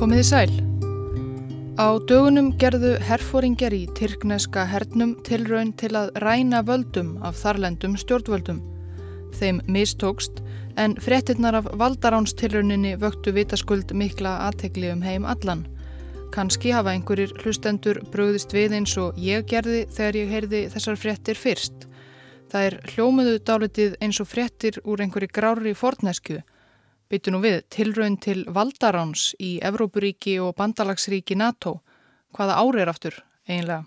Komiði sæl. Á dögunum gerðu herfóringjar í Tyrkneska hernum tilraun til að ræna völdum af þarlendum stjórnvöldum. Þeim mistókst en frettinnar af valdaránstilrauninni vöktu vitaskuld mikla aðtegli um heim allan. Kanski hafa einhverjir hlustendur bröðist við eins og ég gerði þegar ég heyrði þessar frettir fyrst. Það er hljómiðu dálitið eins og frettir úr einhverju grári fornesku Byttu nú við tilraun til valdaráns í Evrópuríki og bandalagsríki NATO. Hvaða ári er aftur eiginlega?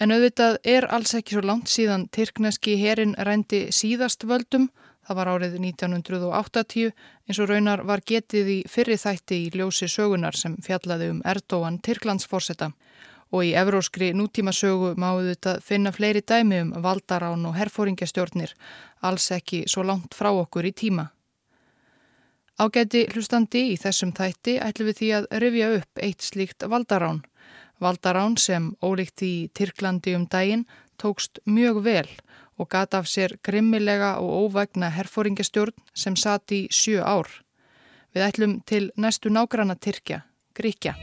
En auðvitað er alls ekki svo langt síðan Tyrkneski herin rændi síðast völdum. Það var árið 1980 eins og raunar var getið í fyrri þætti í ljósi sögunar sem fjallaði um Erdóan Tyrklandsforsetta. Og í evróskri nútíma sögu máðu þetta finna fleiri dæmi um valdarán og herfóringjastjórnir, alls ekki svo langt frá okkur í tíma. Ágæti hlustandi í þessum þætti ætlum við því að rifja upp eitt slíkt valdarán. Valdarán sem ólíkt í Tyrklandi um daginn tókst mjög vel og gata af sér grimmilega og óvægna herfóringastjórn sem sati sjö ár. Við ætlum til næstu nágranna Tyrkja, Gríkja.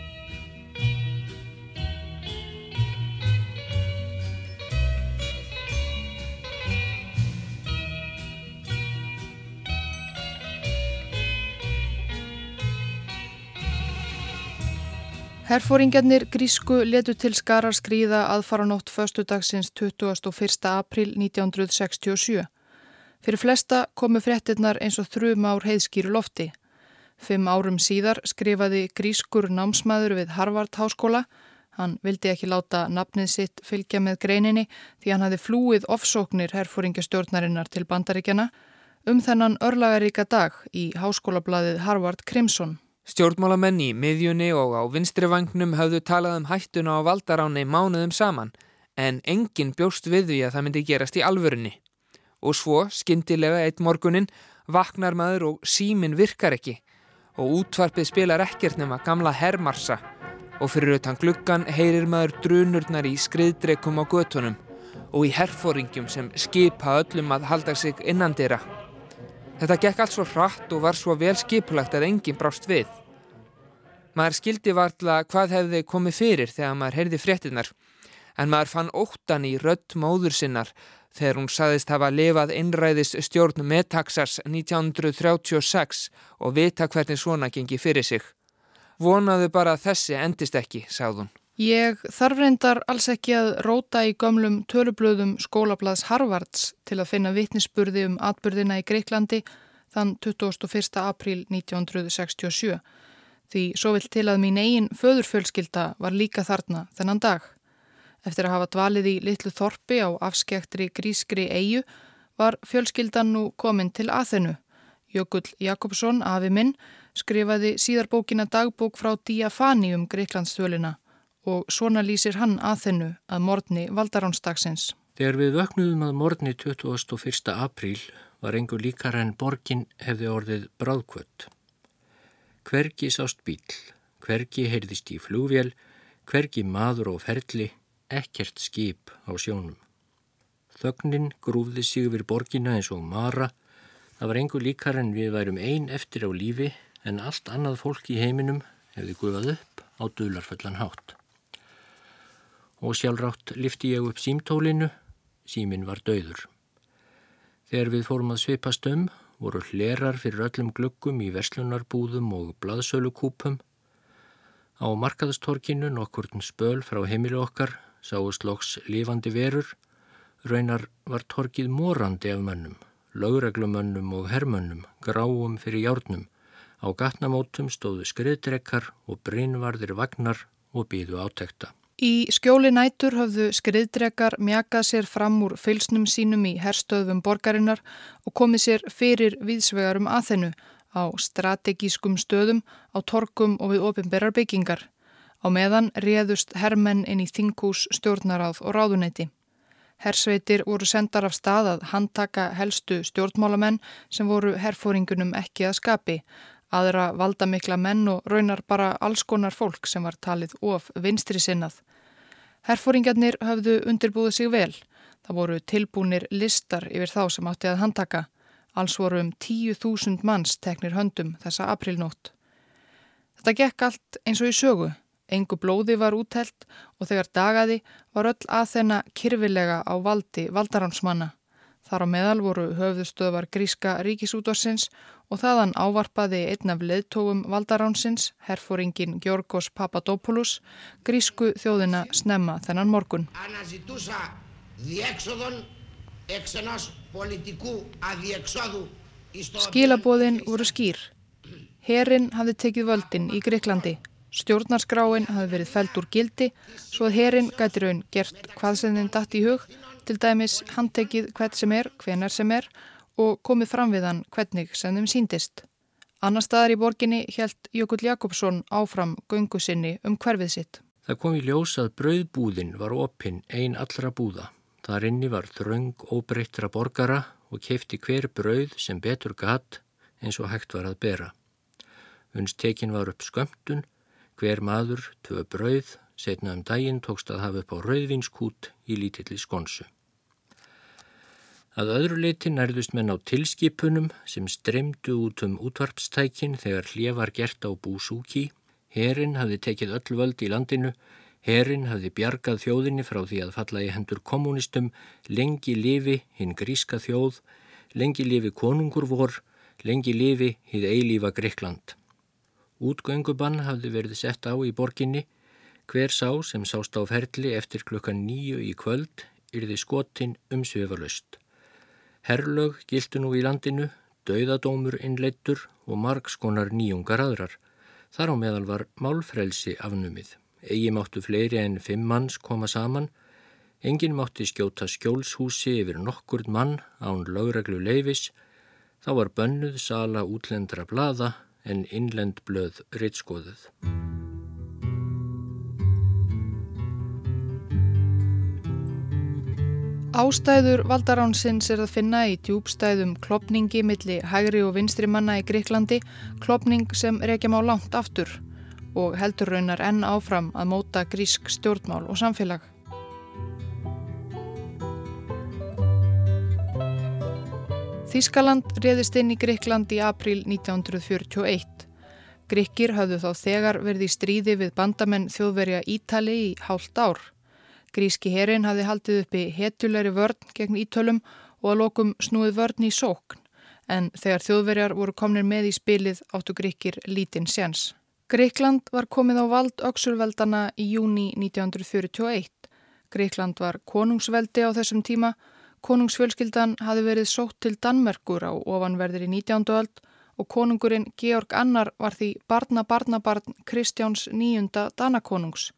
Herfóringarnir grísku letu til skara skrýða aðfaranótt föstudagsins 21. april 1967. Fyrir flesta komu fréttinnar eins og þrjum ár heiðskýru lofti. Fimm árum síðar skrifaði grískur námsmaður við Harvard Háskóla. Hann vildi ekki láta nafnið sitt fylgja með greininni því hann hafi flúið ofsóknir herfóringastjórnarinnar til bandaríkjana um þennan örlagaríka dag í háskólablaðið Harvard Crimson. Stjórnmálamenn í miðjunni og á vinstrivagnum hafðu talað um hættuna á valdaráni mánuðum saman en enginn bjóst við því að það myndi gerast í alvörunni. Og svo, skindilega eitt morgunin, vaknar maður og símin virkar ekki og útvarpið spilar ekkert nema gamla hermarsa og fyrir utan gluggan heyrir maður drunurnar í skriðdreikum á götunum og í herfóringjum sem skipa öllum að halda sig innandira. Þetta gekk allt svo hratt og var svo vel skipulagt að enginn brást við. Maður skildi varðla hvað hefði komið fyrir þegar maður heyrði fréttinnar, en maður fann óttan í rött móður sinnar þegar hún saðist hafa lifað innræðis stjórn Metaxas 1936 og vita hvernig svona gengi fyrir sig. Vonaðu bara að þessi endist ekki, sagði hún. Ég þarf reyndar alls ekki að róta í gömlum tölublöðum skólablaðs Harvards til að finna vittnisspurði um atbyrðina í Greiklandi þann 21. april 1967 því svo vill til að mín eigin föðurfölskylda var líka þarna þennan dag. Eftir að hafa dvalið í litlu þorpi á afskektri grískri eigu var fjölskyldan nú komin til aðhennu. Jökull Jakobsson, afi minn, skrifaði síðarbókina dagbók frá Diafani um Greiklandsþölina og svona lýsir hann að þennu að morgni valdaránsdagsins. Þegar við vöknuðum að morgni 21. apríl var engur líkar en borgin hefði orðið bráðkvött. Hvergi sást bíl, hvergi heyrðist í flúvél, hvergi maður og ferli, ekkert skip á sjónum. Þögnin grúfði sig yfir borgina eins og mara. Það var engur líkar en við værum ein eftir á lífi en allt annað fólk í heiminum hefði guðað upp á dularföllan hátt og sjálfrátt lifti ég upp símtólinu, símin var döður. Þegar við fórum að svipast um voru hlerar fyrir öllum glöggum í verslunarbúðum og blaðsölukúpum. Á markaðastorkinu nokkurn spöl frá heimilu okkar sáust loks lifandi verur, raunar var torkið morandi af mönnum, lögreglumönnum og hermönnum, gráum fyrir járnum. Á gatnamótum stóðu skriðdrekkar og brinnvarðir vagnar og býðu átekta. Í skjóli nætur höfðu skriðdrekar mjakað sér fram úr fylsnum sínum í herstöðum borgarinnar og komið sér fyrir viðsvegarum aðhennu á strategískum stöðum, á torkum og við ofinberrar byggingar. Á meðan réðust herrmenn inn í þingús, stjórnaráð og ráðuneyti. Hersveitir voru sendar af stað að handtaka helstu stjórnmálamenn sem voru herfóringunum ekki að skapi aðra valdamikla menn og raunar bara alls konar fólk sem var talið of vinstri sinnað. Herfóringarnir hafðu undirbúið sig vel. Það voru tilbúinir listar yfir þá sem átti að handtaka. Alls voru um 10.000 manns teknir höndum þessa aprilnótt. Það gekk allt eins og í sögu. Engu blóði var úthelt og þegar dagaði var öll aðþenna kyrfilega á valdi valdaránsmanna. Þar á meðal voru höfðustöðvar gríska ríkisútvarsins og þaðan ávarpaði einn af leðtógum valdaránsins, herfóringin Georgos Papadopoulos, grísku þjóðina snemma þennan morgun. Skilabóðin voru skýr. Herin hafði tekið völdin í Greiklandi. Stjórnarskráin hafði verið fælt úr gildi svo að herin gæti raun gert hvað sem þeim dætt í hug til dæmis handtekið hvert sem er, hvenar sem er og komið fram við hann hvernig sem þeim síndist. Annar staðar í borginni helt Jökull Jakobsson áfram göngu sinni um hverfið sitt. Það kom í ljós að brauðbúðin var opinn ein allra búða. Þar inni var þröng óbreyttra borgara og kefti hver brauð sem betur gatt eins og hægt var að bera. Unstekin var upp skömmtun, hver maður, tvö brauð, setna um daginn tókst að hafa upp á rauðvinskút í lítilli skonsu. Að öðru leiti nærðust menn á tilskipunum sem stremdu út um útvarpstækin þegar hljevar gert á búsúki. Herin hafði tekið öll völd í landinu, herin hafði bjargað þjóðinni frá því að falla í hendur kommunistum, lengi lifi hinn gríska þjóð, lengi lifi konungur vor, lengi lifi hið eilífa Greikland. Útgöngubann hafði verið sett á í borginni, hver sá sem sást á ferli eftir klukkan nýju í kvöld yrði skotin um svifalust. Herrlög gildu nú í landinu, dauðadómur innleittur og margskonar nýjungar aðrar. Þar á meðal var málfrelsi afnumið. Egi máttu fleiri en fimm manns koma saman. Engin mátti skjóta skjólshúsi yfir nokkurd mann án lögreglu leifis. Þá var bönnuð sala útlendra blada en innlend blöð rittskoðuð. Ástæður valdaránsins er að finna í djúbstæðum klopningi milli hægri og vinstri manna í Greiklandi, klopning sem reykja má langt aftur og heldur raunar enn áfram að móta grísk stjórnmál og samfélag. Þískaland réðist inn í Greikland í april 1941. Greikir hafðu þá þegar verið í stríði við bandamenn þjóðverja Ítali í hálft ár. Gríski herin hafði haldið uppi hetjulegri vörn gegn ítölum og að lokum snúið vörn í sókn en þegar þjóðverjar voru komnir með í spilið áttu gríkir lítinn séns. Greikland var komið á vald öksurveldana í júni 1941. Greikland var konungsveldi á þessum tíma. Konungsfjölskyldan hafi verið sótt til Danmerkur á ofanverðir í 19. öld og konungurinn Georg Annar var því barna barnabarn Kristjáns nýjunda Danakonungs.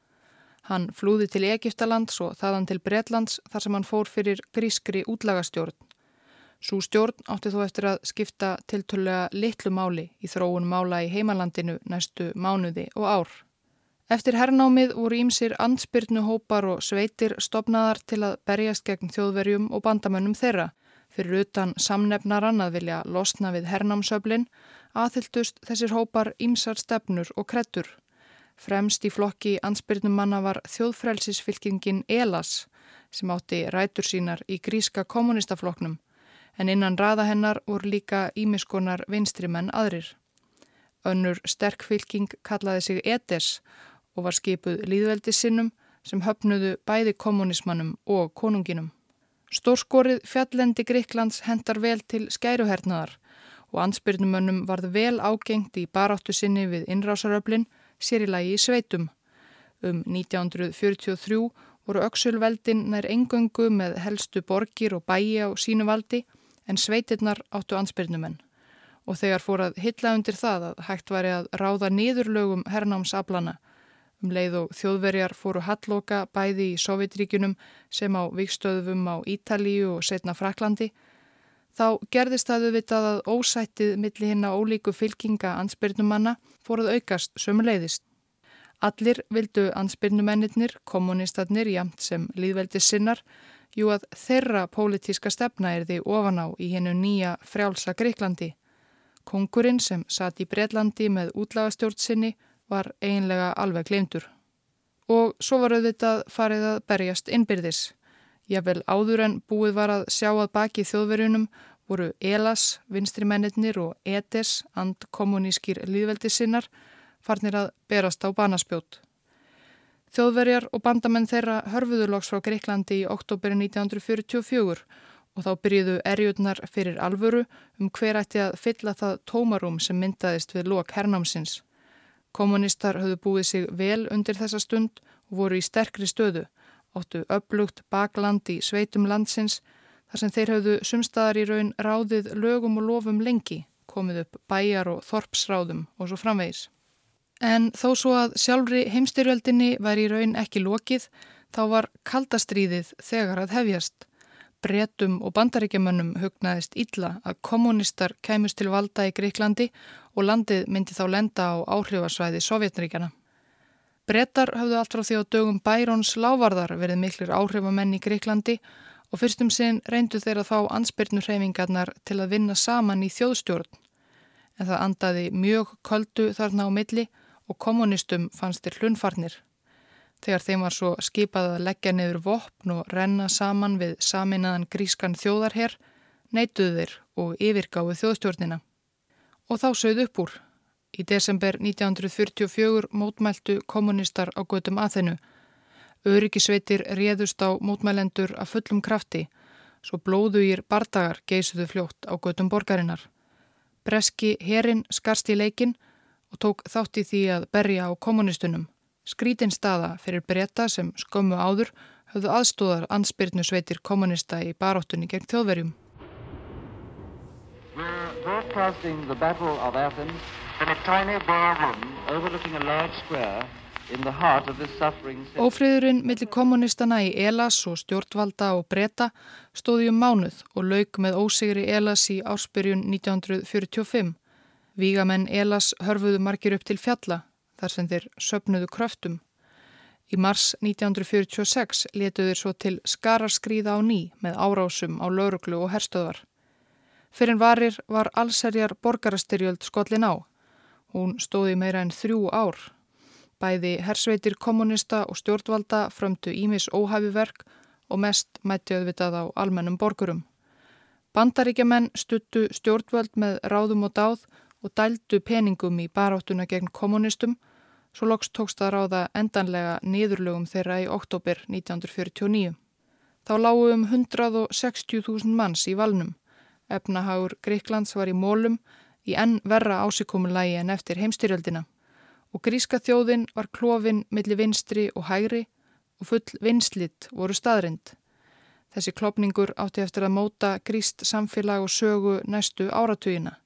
Hann flúði til Egiptalands og þaðan til Bretlands þar sem hann fór fyrir grískri útlagastjórn. Sú stjórn átti þó eftir að skipta tiltölulega litlu máli í þróun mála í heimalandinu næstu mánuði og ár. Eftir herrnámið voru ímsir ansbyrnu hópar og sveitir stopnaðar til að berjast gegn þjóðverjum og bandamönnum þeirra. Fyrir utan samnefnaran að vilja losna við herrnámsöflin aðhyldust þessir hópar ímsar stefnur og krettur. Fremst í flokki ansbyrnum manna var þjóðfrælsisfylkingin ELAS sem átti rætur sínar í gríska kommunistafloknum en innan raða hennar voru líka ímiskonar vinstrimenn aðrir. Önnur sterk fylking kallaði sig EDES og var skipuð líðveldisinnum sem höfnuðu bæði kommunismannum og konunginum. Stórskorið fjallendi Gríklands hendar vel til skæruhernaðar og ansbyrnumönnum varð vel ágengt í baráttu sinni við innrásaröflin sér í lagi í sveitum. Um 1943 voru Öksulveldin nær engöngu með helstu borgir og bæi á sínu valdi en sveitirnar áttu ansbyrnumenn. Og þegar fór að hitla undir það að hægt væri að ráða niðurlögum hernámsablana um leið og þjóðverjar fóru halloka bæði í Sovjetríkunum sem á vikstöðum á Ítalíu og setna Fraklandi, þá gerðist það auðvitað að ósættið millir hinn að ólíku fylkinga ansbyrnumanna fóruð aukast sömuleiðist. Allir vildu ansbyrnumennir, kommunistarnir, jamt sem líðveldi sinnar, jú að þeirra pólitíska stefna er því ofan á í hennu nýja frjálsa Greiklandi. Kongurinn sem satt í Breitlandi með útlagastjórn sinni var einlega alveg glemtur. Og svo var auðvitað farið að berjast innbyrðis. Jável áður en búið var að sjá að baki þjóðverjunum voru ELAS, vinstrimennir og ETES, and kommunískir líðveldisinnar, farnir að berast á banaspjót. Þjóðverjar og bandamenn þeirra hörfuðurloks frá Greiklandi í oktober 1944 og þá byrjuðu erjurnar fyrir alvöru um hver ætti að fylla það tómarum sem myndaðist við lok hernámsins. Kommunistar höfðu búið sig vel undir þessa stund og voru í sterkri stöðu, áttu upplugt bakland í sveitum landsins þar sem þeir höfðu sumstaðar í raun ráðið lögum og lofum lengi, komið upp bæjar og þorpsráðum og svo framvegis. En þó svo að sjálfri heimstyrjöldinni væri í raun ekki lokið, þá var kaldastríðið þegar að hefjast. Bretum og bandaríkjamönnum hugnaðist illa að kommunistar kæmust til valda í Greiklandi og landið myndi þá lenda á áhrifasvæði Sovjetríkjana. Bretar hafðu allt frá því á dögum Bærons lávarðar verið miklir áhrifamenn í Greiklandi og fyrstum sinn reyndu þeir að fá ansbyrnurreifingarnar til að vinna saman í þjóðstjórn. En það andaði mjög köldu þarna á milli og kommunistum fannst þeir hlunfarnir. Þegar þeim var svo skipað að leggja nefur vopn og renna saman við saminaðan grískan þjóðarherr, neituðu þeir og yfirgáðu þjóðstjórnina. Og þá sögðu upp úr. Í desember 1944 mótmæltu kommunistar á gödum aðhennu Öryggisveitir réðust á mótmælendur að fullum krafti, svo blóðugir bardagar geysuðu fljótt á göttum borgarinnar. Breski herin skarst í leikin og tók þátt í því að berja á kommunistunum. Skrítin staða fyrir breyta sem skömmu áður höfðu aðstóðar ansbyrnu sveitir kommunista í baróttunni gegn þjóðverjum. We're broadcasting the Battle of Athens Ófriðurinn millir kommunistana í Elas og stjórnvalda og breyta stóði um mánuð og lauk með ósigri Elas í áspyrjun 1945. Vígamenn Elas hörfuðu margir upp til fjalla þar sem þeir söpnuðu kröftum. Í mars 1946 letuður svo til skaraskríða á ný með árásum á lauruglu og herstöðar. Fyrir varir var allserjar borgarastyrjöld skollin á. Hún stóði meira en þrjú ár Bæði hersveitir kommunista og stjórnvalda frömdu Ímis óhæfiverk og mest mætti auðvitað á almennum borgurum. Bandaríkjaman stuttu stjórnvald með ráðum og dáð og dældu peningum í baráttuna gegn kommunistum, svo loks tókst að ráða endanlega niðurlögum þeirra í oktober 1949. Þá lágu um 160.000 manns í valnum. Efnahagur Greiklands var í mólum í enn verra ásikomulægi en eftir heimstyrjöldina og gríska þjóðin var klófin millir vinstri og hægri og full vinslitt voru staðrind. Þessi klopningur átti eftir að móta gríst samfélag og sögu næstu áratugina.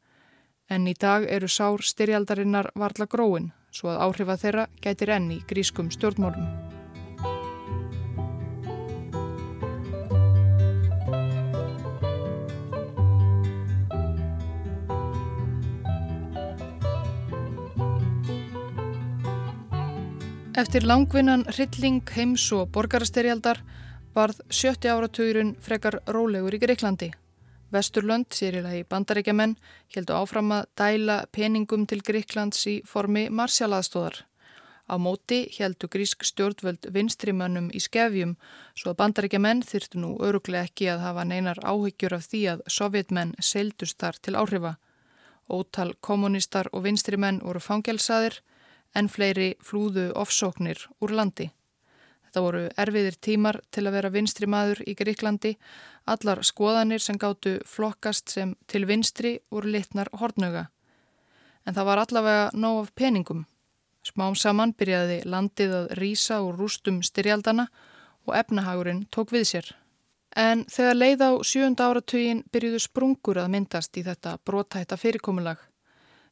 En í dag eru sár styrjaldarinnar varla gróin svo að áhrifa þeirra gætir enn í grískum stjórnmálum. Eftir langvinnan hrylling heims og borgarastyrjaldar varð sjötti áratugurinn frekar rólegur í Greiklandi. Vesturlönd, sérilagi bandaríkjaman, heldu áfram að dæla peningum til Greiklands í formi marsjalaðstóðar. Á móti heldu grísk stjórnvöld vinstrimönnum í skefjum svo að bandaríkjaman þyrtu nú öruglega ekki að hafa neinar áhyggjur af því að sovjetmenn seildust þar til áhrifa. Ótal kommunistar og vinstrimenn voru fangelsaðir en fleiri flúðu ofsóknir úr landi. Þetta voru erfiðir tímar til að vera vinstri maður í Gríklandi. Allar skoðanir sem gáttu flokkast sem til vinstri voru litnar hortnöga. En það var allavega nóg af peningum. Smám saman byrjaði landið að rýsa úr rústum styrjaldana og efnahagurinn tók við sér. En þegar leið á sjönda áratugin byrjuðu sprungur að myndast í þetta brotætta fyrirkomulag.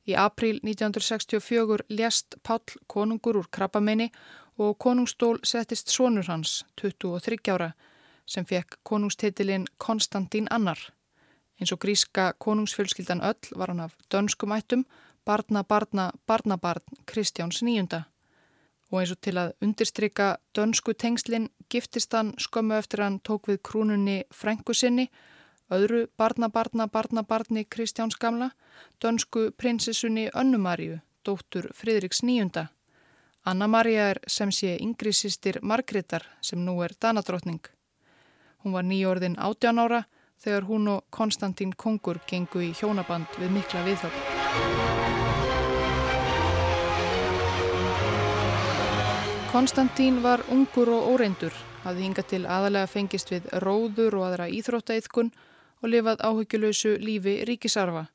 Í april 1964 lést Páll konungur úr krabbameini og konungstól settist sonur hans, 23 ára, sem fekk konungstitilinn Konstantín Annar. Eins og gríska konungsfjölskyldan öll var hann af dönskumættum, barna, barna, barnabarn Kristjáns nýjunda. Og eins og til að undirstryka dönsku tengslinn giftist hann skömmu eftir hann tók við krúnunni frængu sinni öðru barna-barna-barna-barni Kristjáns gamla, dönsku prinsessunni Önnumaríu, dóttur Fridriks nýjunda. Anna-Maria er sem sé yngri sýstir Margreðar sem nú er danadrottning. Hún var nýjórðin 18 ára þegar hún og Konstantín Kongur gengu í hjónaband við mikla viðhöfn. Konstantín var ungur og óreindur, hafði hingað til aðalega fengist við róður og aðra íþróttaiðkun og lifað áhyggjuleysu lífi ríkisarfa.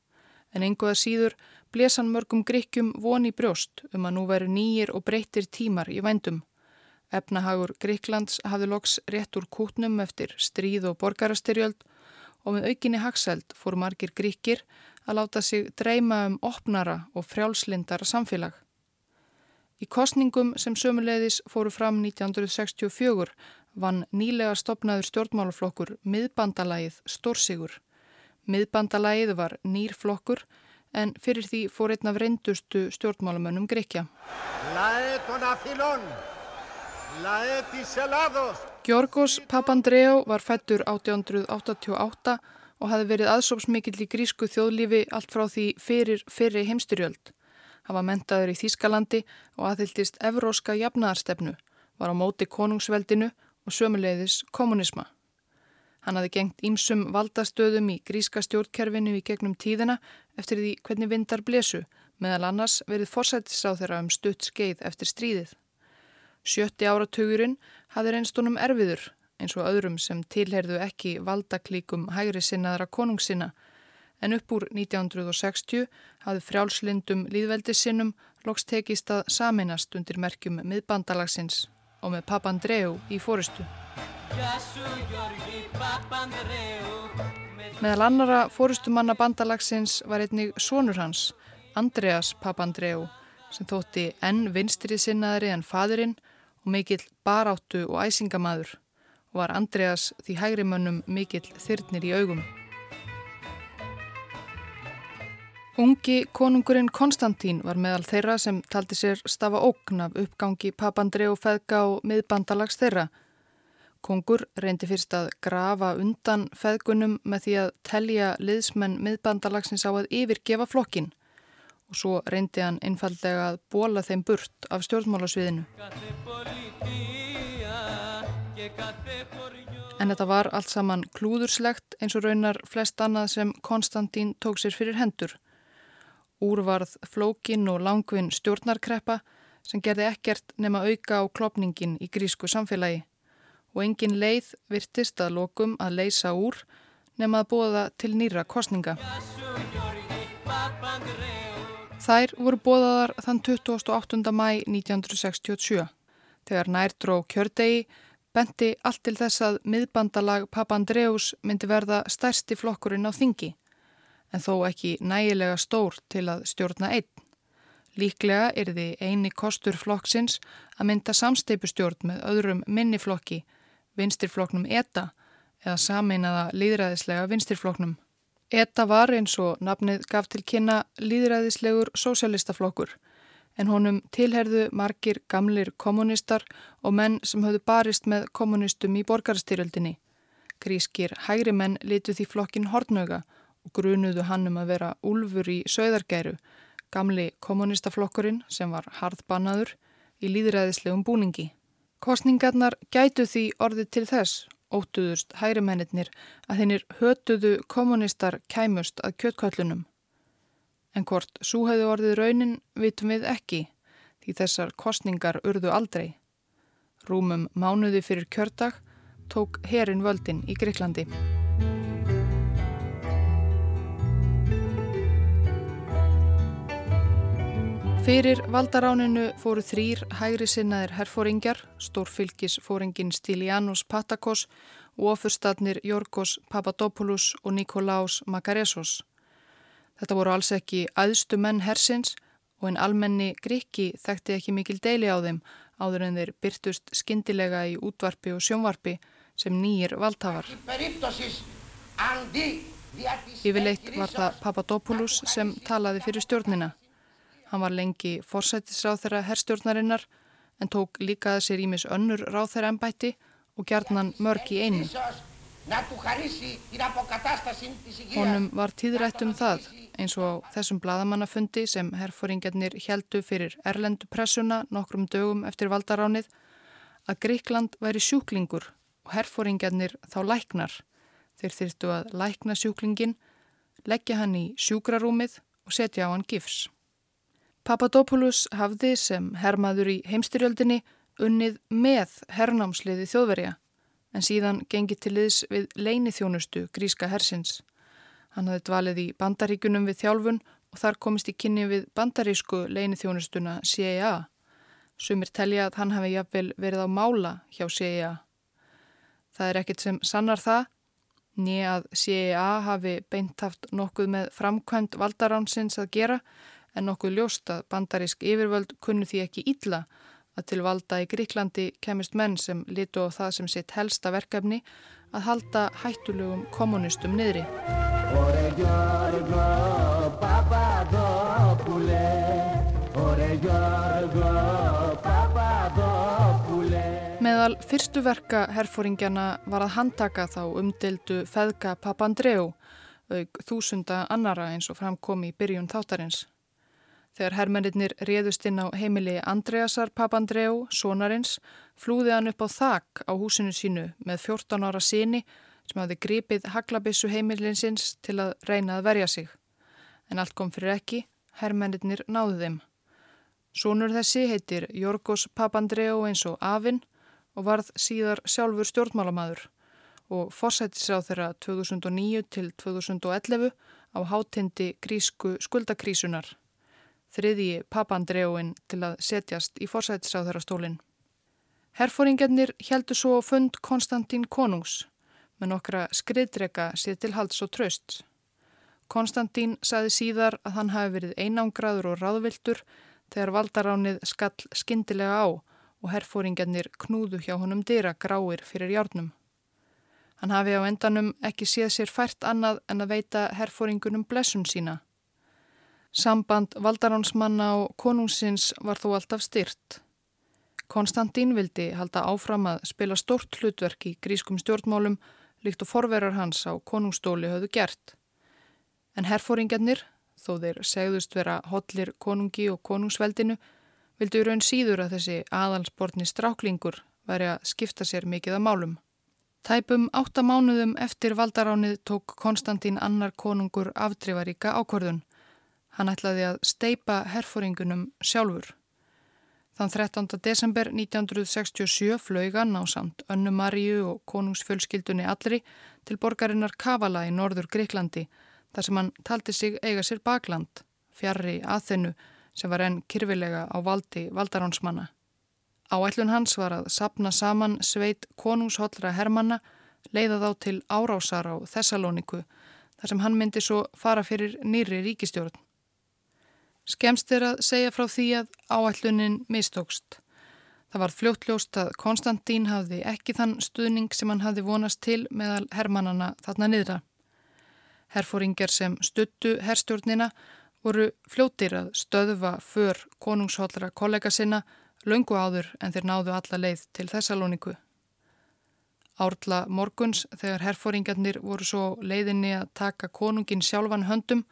En enguða síður blesan mörgum gríkjum von í brjóst um að nú veru nýjir og breytir tímar í vændum. Efnahagur Gríklands hafði loks rétt úr kútnum eftir stríð og borgarastyrjöld og með aukinni haxeld fór margir gríkir að láta sig dreyma um opnara og frjálslindara samfélag. Í kostningum sem sömuleiðis fóru fram 1964 vann nýlega stopnaður stjórnmálaflokkur miðbandalægið Stórsigur. Miðbandalægið var nýr flokkur en fyrir því fór einn af reyndustu stjórnmálamönnum Grekja. Georgos Papandreou var fættur 1888 og hafi verið aðsópsmikill í grísku þjóðlífi allt frá því fyrir fyrir heimstyrjöld. Hann var mentaður í Þýskalandi og aðhyldist evróska jafnaðarstefnu, var á móti konungsveldinu og sömuleiðis kommunisma. Hann hafi gengt ímsum valdastöðum í gríska stjórnkerfinu í gegnum tíðina eftir því hvernig vindar blesu, meðal annars verið forsættis á þeirra um stutt skeið eftir stríðið. Sjötti áratugurinn hafði reynstunum erfiður eins og öðrum sem tilherðu ekki valdaklíkum hægri sinnaðra konungsina en upp úr 1960 hafði frjálslindum líðveldisinnum loks tekist að saminast undir merkjum miðbandalagsins og með Papandreou í fóristu. Meðal annara fóristumanna bandalagsins var einnig sonur hans, Andreas Papandreou, sem þótti enn vinstri sinnaðri en fadurinn og mikill baráttu og æsingamadur og var Andreas því hægri mönnum mikill þyrnir í augum. Ungi konungurinn Konstantín var meðal þeirra sem taldi sér stafa ógn af uppgangi papandri og feðga og miðbandalags þeirra. Kongur reyndi fyrst að grafa undan feðgunum með því að telja liðsmenn miðbandalagsins á að yfirgefa flokkin og svo reyndi hann einfallega að bóla þeim burt af stjórnmálasviðinu. En þetta var allt saman klúðurslegt eins og raunar flest annað sem Konstantín tók sér fyrir hendur. Úrvarð flókin og langvinn stjórnarkreppa sem gerði ekkert nema auka á klopningin í grísku samfélagi og engin leið virtist að lokum að leysa úr nema að bóða til nýra kostninga. Þær voru bóðaðar þann 28. mæ 1967 þegar nærdró kjördegi benti allt til þess að miðbandalag Papandreus myndi verða stærsti flokkurinn á þingi en þó ekki nægilega stór til að stjórna einn. Líklega er því eini kostur flokksins að mynda samsteipustjórn með öðrum minniflokki, vinstirflokknum ETA eða sameinaða líðræðislega vinstirflokknum. ETA var eins og nafnið gaf til kynna líðræðislegur sósjalistaflokkur en honum tilherðu margir gamlir kommunistar og menn sem höfðu barist með kommunistum í borgarstyrjöldinni. Grískir hægri menn litu því flokkin hortnöga grunuðu hann um að vera úlfur í sögðargæru, gamli kommunistaflokkurinn sem var harðbannaður í líðræðislegum búningi. Kostningarnar gætu því orðið til þess, óttuðust hægrimennir, að þeirnir hötuðu kommunistar kæmust að kjöttkvöllunum. En hvort súhauðu orðið raunin vitum við ekki, því þessar kostningar urðu aldrei. Rúmum mánuði fyrir kjördag tók herin völdin í Greiklandi. Fyrir valdaráninu fóru þrýr hægri sinnaðir herfóringjar, stórfylgisfóringin Stilianos Patakos og ofurstatnir Jorgos Papadopoulos og Nikolaos Makaresos. Þetta voru alls ekki aðstu menn hersins og en almenni Gríki þekkti ekki mikil deili á þeim áður en þeir byrtust skindilega í útvarpi og sjónvarpi sem nýjir valdhafar. Yfirleitt var það Papadopoulos sem talaði fyrir stjórnina. Hann var lengi forsættisráð þeirra herrstjórnarinnar en tók líka að sér ímis önnur ráð þeirra ennbætti og gerðnan mörg í einu. Honum var tíðrætt um það eins og á þessum bladamannafundi sem herrfóringarnir heldu fyrir erlendu pressuna nokkrum dögum eftir valdaránið að Greikland væri sjúklingur og herrfóringarnir þá læknar. Þeir þyrstu að lækna sjúklingin, leggja hann í sjúkrarúmið og setja á hann gifs. Papadopoulos hafði sem hermaður í heimstyrjöldinni unnið með hernámsliði þjóðverja en síðan gengið til liðs við leinithjónustu gríska hersins. Hann hafði dvalið í bandaríkunum við þjálfun og þar komist í kynni við bandarísku leinithjónustuna CIA. Sumir telja að hann hafi jafnvel verið á mála hjá CIA. Það er ekkit sem sannar það, nýja að CIA hafi beint haft nokkuð með framkvæmt valdaránsins að gera en nokkuð ljóst að bandarísk yfirvöld kunnu því ekki ítla að til valda í Gríklandi kemist menn sem litu á það sem sitt helsta verkefni að halda hættulegum kommunistum niðri. Meðal fyrstu verka herfóringjana var að handtaka þá umdeldu feðka Papandreou, þúsunda annara eins og framkomi í byrjun þáttarins. Þegar herrmennir réðust inn á heimili Andreasar Papandreou, sonarins, flúði hann upp á þak á húsinu sínu með 14 ára síni sem hafði gripið haglabissu heimilinsins til að reyna að verja sig. En allt kom fyrir ekki, herrmennir náðu þeim. Sónur þessi heitir Jorgos Papandreou eins og Afinn og varð síðar sjálfur stjórnmálamadur og fórsættisráð þeirra 2009 til 2011 á hátindi grísku skuldakrísunar. Þriðji Papandreouin til að setjast í fórsættisráð þeirra stólinn. Herfóringarnir heldur svo fund Konstantín Konungs með nokkra skriðdrega sér til halds og tröst. Konstantín saði síðar að hann hafi verið einangraður og ráðviltur þegar valdaránið skall skindilega á og herfóringarnir knúðu hjá honum dyra gráir fyrir hjárnum. Hann hafi á endanum ekki séð sér fært annað en að veita herfóringunum blessun sína. Samband valdaránsmanna og konungsins var þó alltaf styrt. Konstantín vildi halda áfram að spila stort hlutverk í grískum stjórnmálum líkt og forverar hans á konungstóli höfðu gert. En herfóringarnir þó þeir segðust vera hotlir konungi og konungsveldinu, vildu raun síður að þessi aðalsbortni stráklingur væri að skipta sér mikið að málum. Tæpum áttamánuðum eftir valdaránið tók Konstantín annar konungur aftrifaríka ákvörðun. Hann ætlaði að steipa herfóringunum sjálfur. Þann 13. desember 1967 flögan á samt Önnu Maríu og konungsfjölskyldunni allri til borgarinnar Kavala í norður Greiklandi þar sem hann taldi sig eiga sér bakland, fjarrri aðþennu sem var enn kyrfilega á valdi valdaránsmanna. Áætlun hans var að sapna saman sveit konungshollra hermanna, leiða þá til árásar á Þessalóniku þar sem hann myndi svo fara fyrir nýri ríkistjórn. Skemst er að segja frá því að áætlunin mistókst. Það var fljóttljóst að Konstantín hafði ekki þann stuðning sem hann hafði vonast til meðal hermannana þarna niðra. Herfóringar sem stuttu herstjórnina voru fljóttir að stöðva för konungshóllra kollega sinna löngu áður en þeir náðu alla leið til Þessalóniku. Árla morguns þegar herfóringarnir voru svo leiðinni að taka konungin sjálfan höndum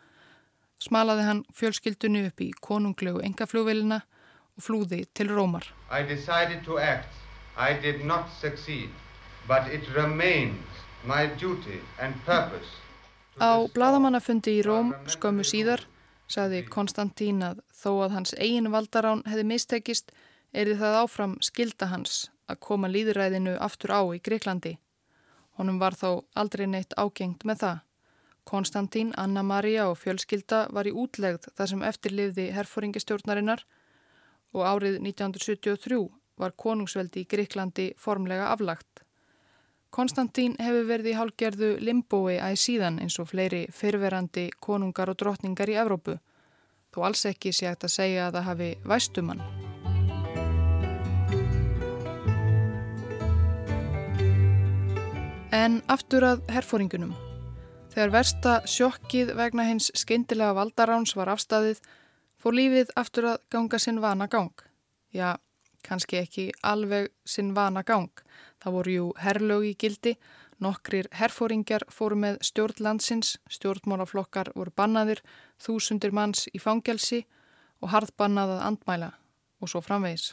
smalaði hann fjölskyldunni upp í konunglegu engafljóvelina og flúði til Rómar. I decided to act. I did not succeed, but it remains my duty and purpose Á bladamannafundi í Róm skömmu síðar saði Konstantín að þó að hans eigin valdarán hefði mistekist erði það áfram skilda hans að koma líðræðinu aftur á í Greiklandi. Honum var þó aldrei neitt ágengt með það. Konstantín, Anna-Maria og fjölskylda var í útlegð þar sem eftirlifði herfóringistjórnarinnar og árið 1973 var konungsveldi í Greiklandi formlega aflagt. Konstantín hefur verið í hálgerðu limbói æg síðan eins og fleiri fyrverandi konungar og drottningar í Evrópu, þó alls ekki sé hægt að segja að það hafi væstumann. En aftur að herfóringunum. Þegar versta sjokkið vegna hins skeindilega valdaráns var afstæðið, fór lífið aftur að ganga sinn vana gang. Já, kannski ekki alveg sinn vana gang. Það voru jú herrlög í gildi, nokkrir herfóringjar fóru með stjórnlandsins, stjórnmálaflokkar voru bannaðir, þúsundir manns í fangelsi og harðbannað að andmæla og svo framvegis.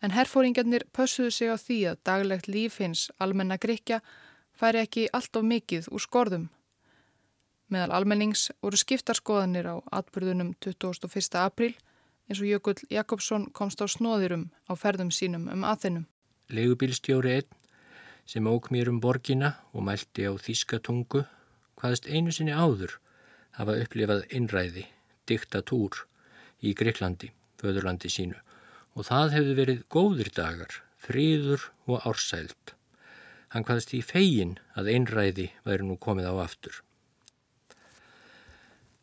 En herfóringarnir pössuðu sig á því að daglegt líf hins almenna grikja færi ekki allt of mikið úr skorðum. Meðal almennings voru skiptarskoðanir á atbyrðunum 21. april eins og Jökull Jakobsson komst á snóðirum á ferðum sínum um aðeinum. Legubílstjóri einn sem ók mér um borgina og mælti á þýskatungu hvaðist einu sinni áður hafa upplifað innræði, diktatúr í Greiklandi, föðurlandi sínu og það hefði verið góðir dagar, fríður og ársælt. Hann hvaðist í fegin að einræði væri nú komið á aftur.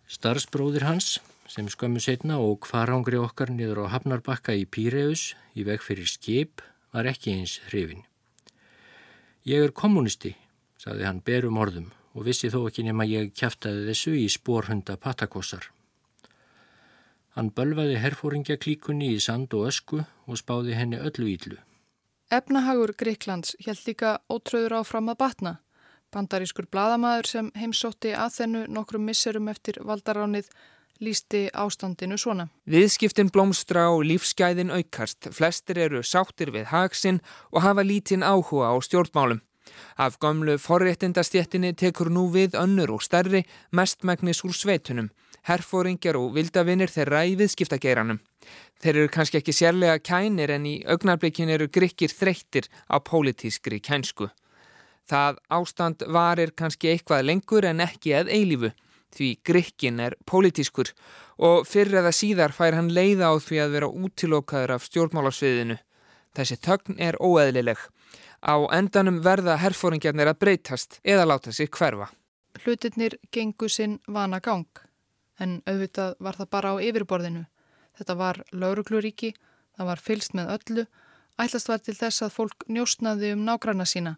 Starsbróðir hans, sem skömmu setna og kvarangri okkar niður á Hafnarbakka í Píreus í veg fyrir skip, var ekki eins hrifin. Ég er kommunisti, saði hann berum orðum og vissi þó ekki nema ég kæftaði þessu í spórhunda patakossar. Hann bölvaði herfóringjaklíkunni í sand og ösku og spáði henni öllu íllu. Efnahagur Greiklands held líka ótröður áfram að batna. Bandarískur bladamæður sem heimsótti að þennu nokkrum misserum eftir valdaránið lísti ástandinu svona. Viðskiptin blómstra og lífsgæðin aukast. Flestir eru sáttir við hagsinn og hafa lítinn áhuga á stjórnmálum. Af gamlu forréttindastjettinni tekur nú við önnur og stærri mestmægnis úr sveitunum herfóringjar og vildavinnir þeirra í viðskiptageiranum. Þeir eru kannski ekki sérlega kænir en í augnarbleikin eru grykkir þreyttir á pólitískri kænsku. Það ástand varir kannski eitthvað lengur en ekki að eilífu því grykkin er pólitískur og fyrir eða síðar fær hann leiða á því að vera útilókaður af stjórnmálasviðinu. Þessi tögn er óeðlileg. Á endanum verða herfóringjarnir að breytast eða láta sig hverfa. Hlutirnir gengu sinn vana gang en auðvitað var það bara á yfirborðinu. Þetta var laurugluríki, það var fylst með öllu, ætlast var til þess að fólk njóstnaði um nágranna sína,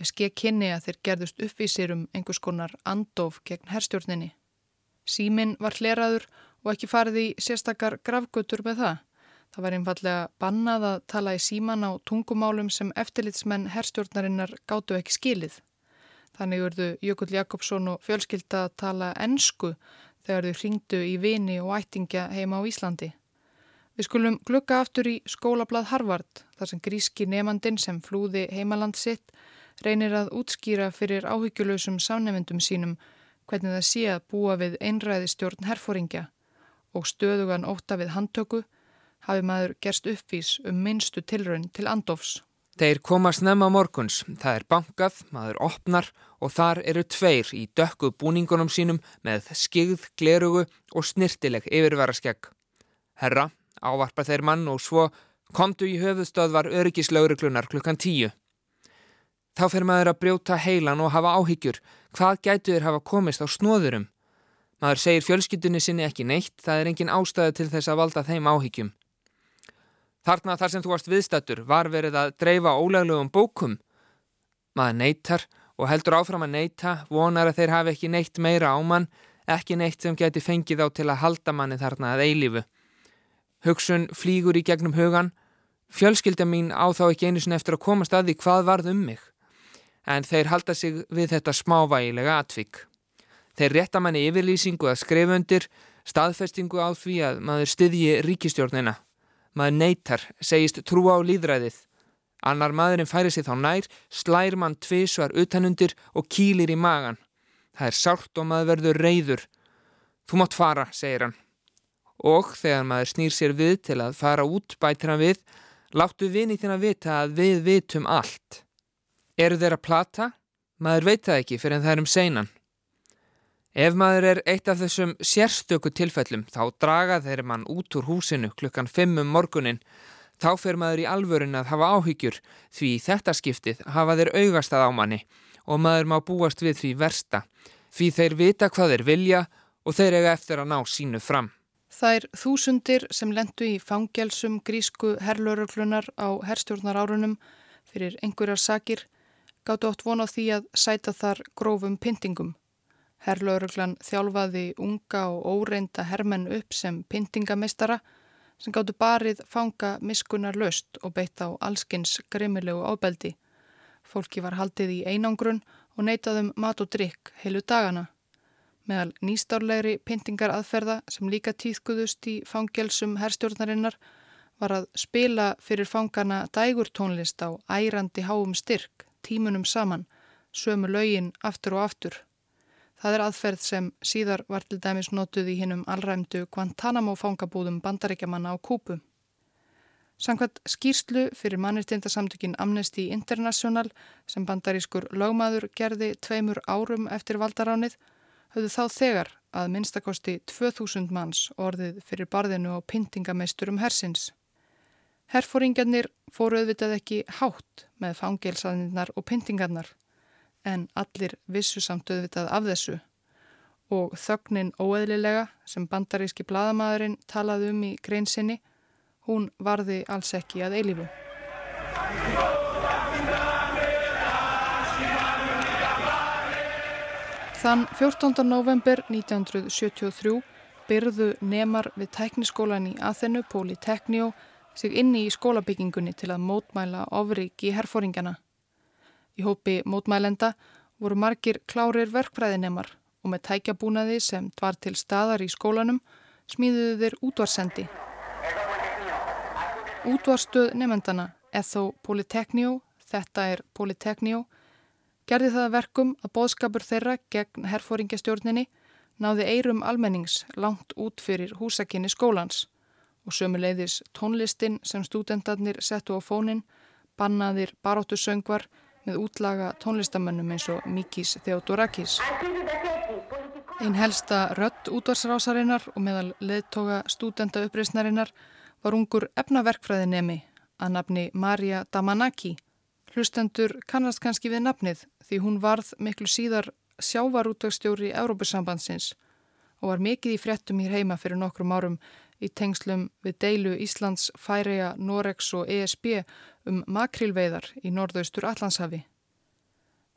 ef skekk kynni að þeir gerðust uppvísir um einhvers konar andof gegn herstjórninni. Símin var hleraður og ekki farið í sérstakar gravgötur með það. Það var einfallega bannað að tala í síman á tungumálum sem eftirlitsmenn herstjórnarinnar gáttu ekki skilið. Þannig urðu Jökull Jakobsson og fjölskylda að tala ennsku þegar þau ringdu í vini og ættingja heima á Íslandi. Við skulum glukka aftur í skólablað Harvard þar sem gríski nefandin sem flúði heimaland sitt reynir að útskýra fyrir áhyggjulösum sánefendum sínum hvernig það sé að búa við einræði stjórn herfóringja og stöðugan óta við handtöku hafi maður gerst uppvís um minnstu tilraun til andofs. Þeir koma snemma morguns, það er bankað, maður opnar og þar eru tveir í dökku búningunum sínum með skigð, glerugu og snirtileg yfirvara skegg. Herra, ávarpa þeir mann og svo komdu í höfuðstöðvar öryggislauruglunar klukkan tíu. Þá fer maður að brjóta heilan og hafa áhyggjur. Hvað gætu þér hafa komist á snóðurum? Maður segir fjölskyldunni sinni ekki neitt, það er engin ástæðu til þess að valda þeim áhyggjum. Þarna þar sem þú varst viðstættur var verið að dreifa óleglegum bókum. Maður neytar og heldur áfram að neyta, vonar að þeir hafi ekki neitt meira á mann, ekki neitt sem geti fengið á til að halda manni þarna að eilífu. Hugsun flýgur í gegnum hugan, fjölskylda mín á þá ekki einu sinni eftir að komast að því hvað varð um mig. En þeir halda sig við þetta smávægilega atvik. Þeir rétta manni yfirlýsingu að skrifundir, staðfestingu á því að maður styðji ríkistjórnina maður neytar, segist trúa á líðræðið. Annar maðurinn færi sig þá nær, slær mann tvísvar utanundir og kýlir í magan. Það er sárt og maður verður reyður. Þú mátt fara, segir hann. Og þegar maður snýr sér við til að fara út bætir hann við, láttu vinið þín að vita að við vitum allt. Eru þeir að plata? Maður veit það ekki fyrir en það er um seinan. Ef maður er eitt af þessum sérstöku tilfellum þá draga þeir mann út úr húsinu klukkan 5 um morgunin. Þá fer maður í alvörin að hafa áhyggjur því þetta skiptið hafa þeir augastað á manni og maður má búast við því versta. Því þeir vita hvað þeir vilja og þeir eiga eftir að ná sínu fram. Þær þúsundir sem lendu í fangjálsum grísku herrlauruglunar á herrstjórnar fyrir einhverjar sakir gáttu átt vona því að sæta þar grófum pyntingum. Herrlauruglan þjálfaði unga og óreinda hermenn upp sem pyntingamistara sem gáttu barið fanga miskunar löst og beitt á allskins grimmilegu ábeldi. Fólki var haldið í einangrun og neytaðum mat og drikk heilu dagana. Meðal nýstárlegri pyntingar aðferða sem líka týðkuðust í fangjelsum herrstjórnarinnar var að spila fyrir fangana dægurtónlist á ærandi háum styrk, tímunum saman, sömu laugin aftur og aftur. Það er aðferð sem síðar var til dæmis notuð í hinnum allræmdu Guantanamo fangabúðum bandaríkjamanna á Kúpu. Sankvæmt skýrslu fyrir mannirtindasamtökin Amnesty International sem bandarískur lögmaður gerði tveimur árum eftir valdaránið höfðu þá þegar að minnstakosti 2000 manns orðið fyrir barðinu á pyntingameisturum hersins. Herfóringarnir fóru auðvitað ekki hátt með fangelsaðinnar og pyntingarnar en allir vissu samt auðvitað af þessu og þögnin óeðlilega sem bandaríski bladamæðurinn talaði um í greinsinni, hún varði alls ekki að eilifu. Þann 14. november 1973 byrðu nemar við tækniskólan í Aþenu, Politeknió, sig inni í skólabyggingunni til að mótmæla ofriki herfóringana. Í hópi mótmælenda voru margir klárir verkfræðinemar og með tækjabúnaði sem var til staðar í skólanum smíðuðu þeir útvarsendi. Útvarstöð nefndana, Etho Polytechnio, þetta er Polytechnio, gerði það verkum að bóðskapur þeirra gegn herfóringastjórninni náði eirum almennings langt út fyrir húsakinni skólans og sömuleiðis tónlistin sem stúdendarnir settu á fónin, bannaðir baróttu söngvar, með útlaga tónlistamönnum eins og Mikis Theodorakis. Einn helsta rött útvarsrásarinnar og meðal leðtoga stúdenda uppreysnarinnar var ungur efnaverkfræðinemi að nafni Marja Damanaki. Hlustendur kannast kannski við nafnið því hún varð miklu síðar sjávarútvægstjóri Európusambandsins og var mikið í fréttum hér heima fyrir nokkrum árum í tengslum við deilu Íslands, Færeja, Norex og ESB um makrilveiðar í norðaustur Allandshafi.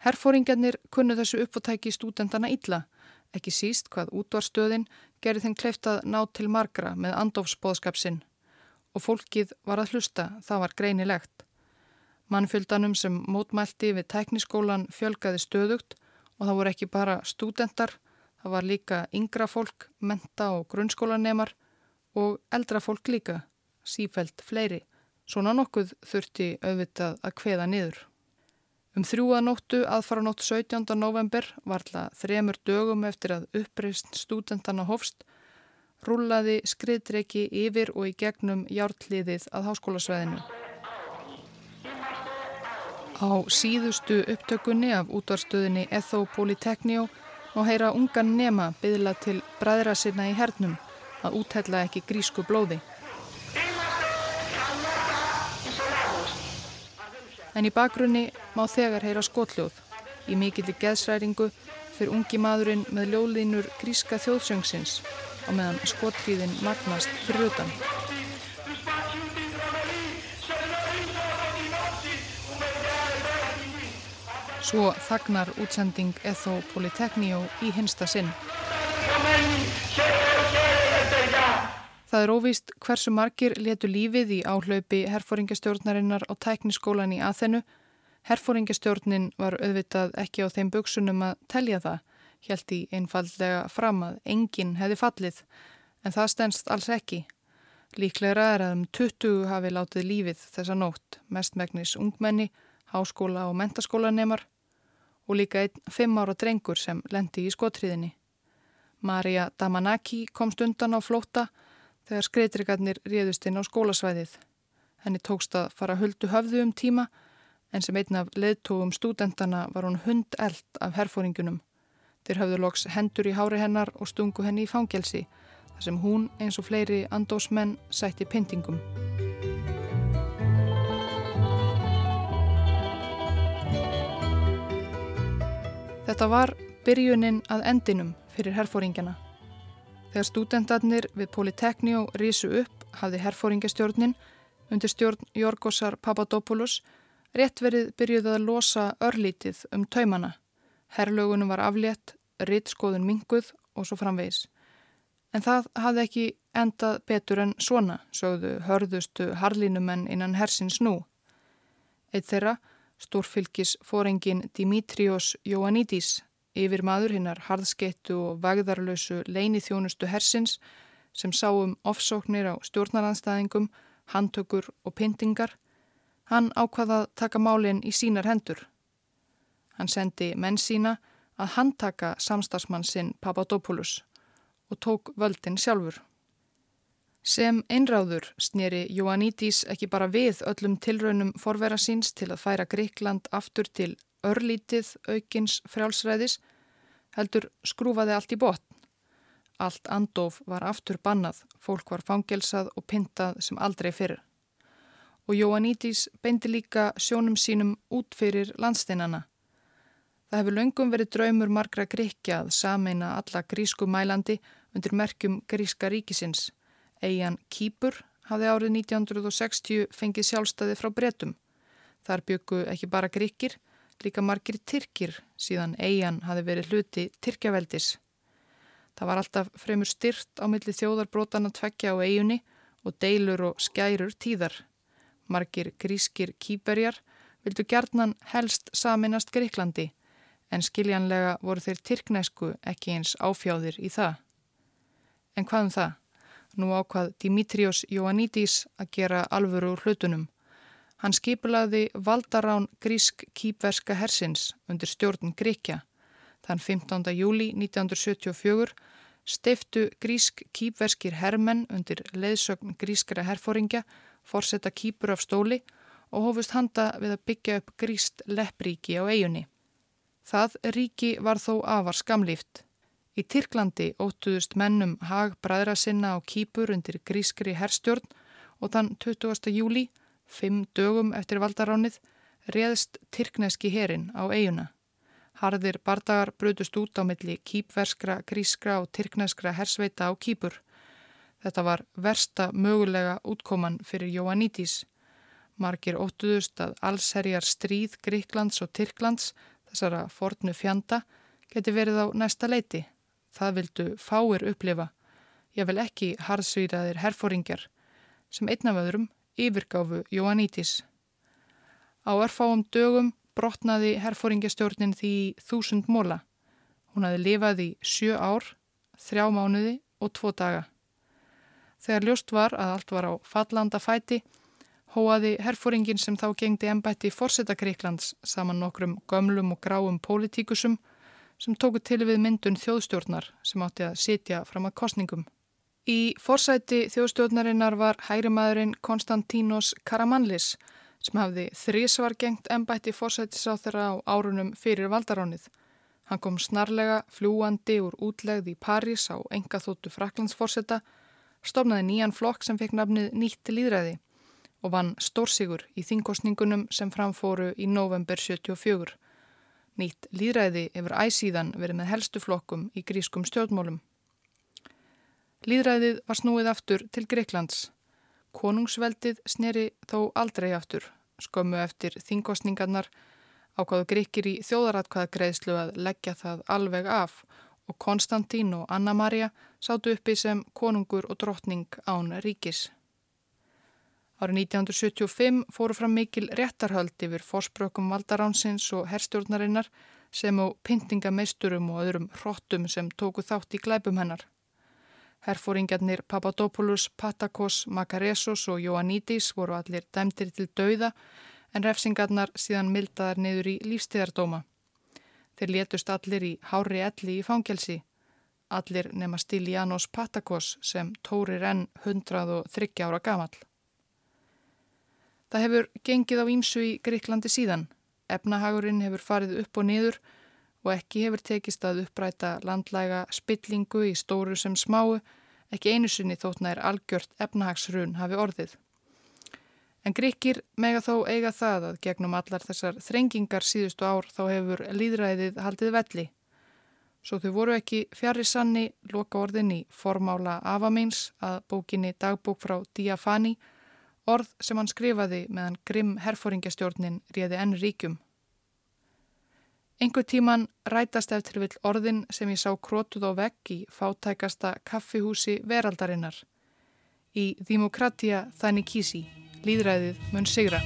Herfóringarnir kunnu þessu uppvotæki stúdendana illa, ekki síst hvað útvarstöðin gerði þeim kleiftað ná til margra með andofsbóðskapsinn og fólkið var að hlusta, það var greinilegt. Mannfjöldanum sem mótmælti við tækniskólan fjölgaði stöðugt og það voru ekki bara stúdendar, það var líka yngra fólk, menta og grunnskólanemar og eldra fólk líka, sífælt fleiri. Svona nokkuð þurfti auðvitað að kveða niður. Um þrjúanóttu aðfara nótt 17. november varla þremur dögum eftir að uppreist stúdentana hofst rúlaði skriðdreki yfir og í gegnum hjártliðið að háskólasvæðinu. Á síðustu upptökunni af útvarstöðinni Etho Polytechnio má heyra ungan nema byðla til bræðra sinna í hernum að úthella ekki grísku blóði. En í bakgrunni má þegar heyra skotljóð. Í mikillir geðsræringu fyrir ungi maðurinn með ljóðlínur gríska þjóðsöngsins á meðan skotfríðin magnast fyrir utan. Svo þagnar útsending Etho Polytechnio í hinsta sinn. Það er óvíst hversu margir letu lífið í áhlaupi herfóringastjórnarinnar á tækniskólan í Aþenu. Herfóringastjórnin var auðvitað ekki á þeim buksunum að telja það, helt í einfallega fram að enginn hefði fallið, en það stennst alls ekki. Líklega er að um 20 hafi látið lífið þessa nótt, mestmægnis ungmenni, háskóla og mentaskólanemar og líka einn fimm ára drengur sem lendi í skotriðinni. Marja Damanaki komst undan á flóta þegar skreitrikarnir réðust inn á skólasvæðið. Henni tókst að fara huldu höfðu um tíma en sem einn af leðtógum stúdentana var hún hund eld af herfóringunum. Þeir hafðu loks hendur í hári hennar og stungu henni í fangelsi þar sem hún eins og fleiri andósmenn sætti pyntingum. Þetta var byrjunin að endinum fyrir herfóringjana. Þegar stúdendarnir við Politekníu rísu upp hafði herfóringastjórnin undir stjórn Jorgosar Papadopoulos rétt verið byrjuð að losa örlítið um taumana. Herrlögunum var aflétt, rittskoðun minguð og svo framvegis. En það hafði ekki endað betur en svona, sögðu hörðustu harlinumenn innan hersins nú. Eitt þeirra, stórfylgis fóringin Dimitrios Ioannidis, Yfir maður hinnar harðskettu og vagðarlausu leini þjónustu hersins sem sáum ofsóknir á stjórnaranstæðingum, handtökur og pyntingar, hann ákvaða taka málinn í sínar hendur. Hann sendi menn sína að handtaka samstagsmann sinn Papadopoulos og tók völdin sjálfur. Sem einráður snýri Ioannidis ekki bara við öllum tilraunum forvera síns til að færa Gríkland aftur til örlítið aukins frjálsræðis, heldur skrúfaði allt í botn. Allt andof var aftur bannað, fólk var fangelsað og pintað sem aldrei fyrir. Og Ioannidis beindi líka sjónum sínum út fyrir landsteinana. Það hefur löngum verið draumur margra gríkja að sameina alla grísku mælandi undir merkjum gríska ríkisins Eian Kýpur hafði árið 1960 fengið sjálfstæði frá bretum. Þar byggu ekki bara gríkir, líka margir tyrkir síðan Eian hafi verið hluti tyrkjaveldis. Það var alltaf fremur styrt á milli þjóðarbrótana tveggja á eigunni og deilur og skærur tíðar. Margir grískir kýperjar vildu gerðnan helst saminast Gríklandi en skiljanlega voru þeir tyrknesku ekki eins áfjáðir í það. En hvað um það? Nú ákvað Dimitrios Ioannidis að gera alvöru úr hlutunum. Hann skipulaði valdarán grísk-kýpverska hersins undir stjórn Gríkja. Þann 15. júli 1974 steiftu grísk-kýpverskir hermenn undir leiðsögn grískara herfóringja, forsetta kýpur af stóli og hófust handa við að byggja upp gríst leppríki á eigunni. Það ríki var þó afar skamlíft. Í Tyrklandi óttuðust mennum hag bræðra sinna á kýpur undir grískri herstjórn og þann 20. júli, fimm dögum eftir valdaránið, réðst Tyrkneski herin á eiguna. Harðir bardagar brödust út á milli kýpverskra, grískra og tyrkneskra hersveita á kýpur. Þetta var versta mögulega útkoman fyrir Jóannítis. Margir óttuðust að allsherjar stríð Gríklands og Tyrklands, þessara fornu fjanda, geti verið á næsta leiti. Það vildu fáir upplifa, ég vil ekki harðsvíraðir herfóringjar, sem einn af öðrum yfirgáfu Jóannítis. Á örfáum dögum brotnaði herfóringjastjórnin því þúsund móla. Hún hafi lifað í sjö ár, þrjá mánuði og tvo daga. Þegar ljóst var að allt var á fallanda fæti, hóaði herfóringin sem þá gengdi ennbætti fórseta Greiklands saman nokkrum gömlum og gráum pólitíkusum sem tóku til við myndun þjóðstjórnar sem átti að sitja fram að kostningum. Í forsæti þjóðstjórnarinnar var hægrimaðurinn Konstantínos Karamanlis sem hafði þrísvar gengt ennbætti forsætis á árunum fyrir valdaránið. Hann kom snarlega fljúandi úr útlegð í París á engaþóttu Fraklandsforsetta, stofnaði nýjan flokk sem fekk nafnið Nýtt líðræði og vann stórsigur í þingkostningunum sem framfóru í november 74. Nýtt líðræði hefur æsíðan verið með helstu flokkum í grískum stjórnmólum. Líðræðið var snúið aftur til Greiklands. Konungsveldið sneri þó aldrei aftur. Skömmu eftir þingosningarnar ákvaðu greikir í þjóðaratkvæðagreðslu að leggja það alveg af og Konstantín og Anna-Maria sátu uppi sem konungur og drottning án ríkis. Árið 1975 fóru fram mikil réttarhöld yfir fórsprökum valdaránsins og herstjórnarinnar sem á pyntingameisturum og öðrum hróttum sem tóku þátt í glæpum hennar. Herfóringarnir Papadopoulos, Patakos, Makaresos og Ioannidis voru allir dæmtir til dauða en refsingarnar síðan mildaðar niður í lífstíðardóma. Þeir létust allir í hári elli í fangelsi. Allir nema Stilianos Patakos sem tórir enn 103 ára gamall. Það hefur gengið á ímsu í Greiklandi síðan. Efnahagurinn hefur farið upp og niður og ekki hefur tekist að uppræta landlæga spillingu í stóru sem smáu, ekki einu sinni þóttna er algjört efnahagsrun hafi orðið. En Greikir mega þó eiga það að gegnum allar þessar þrengingar síðustu ár þá hefur líðræðið haldið velli. Svo þau voru ekki fjari sanni loka orðin í formála Avamins að bókinni dagbók frá Diafani Orð sem hann skrifaði meðan grimm herfóringjastjórnin réði enn ríkjum. Engu tíman rætast eftir vill orðin sem ég sá krótuð á vegg í fátækasta kaffihúsi veraldarinnar. Í Þímokratia þannig kísi, líðræðið mun sigra.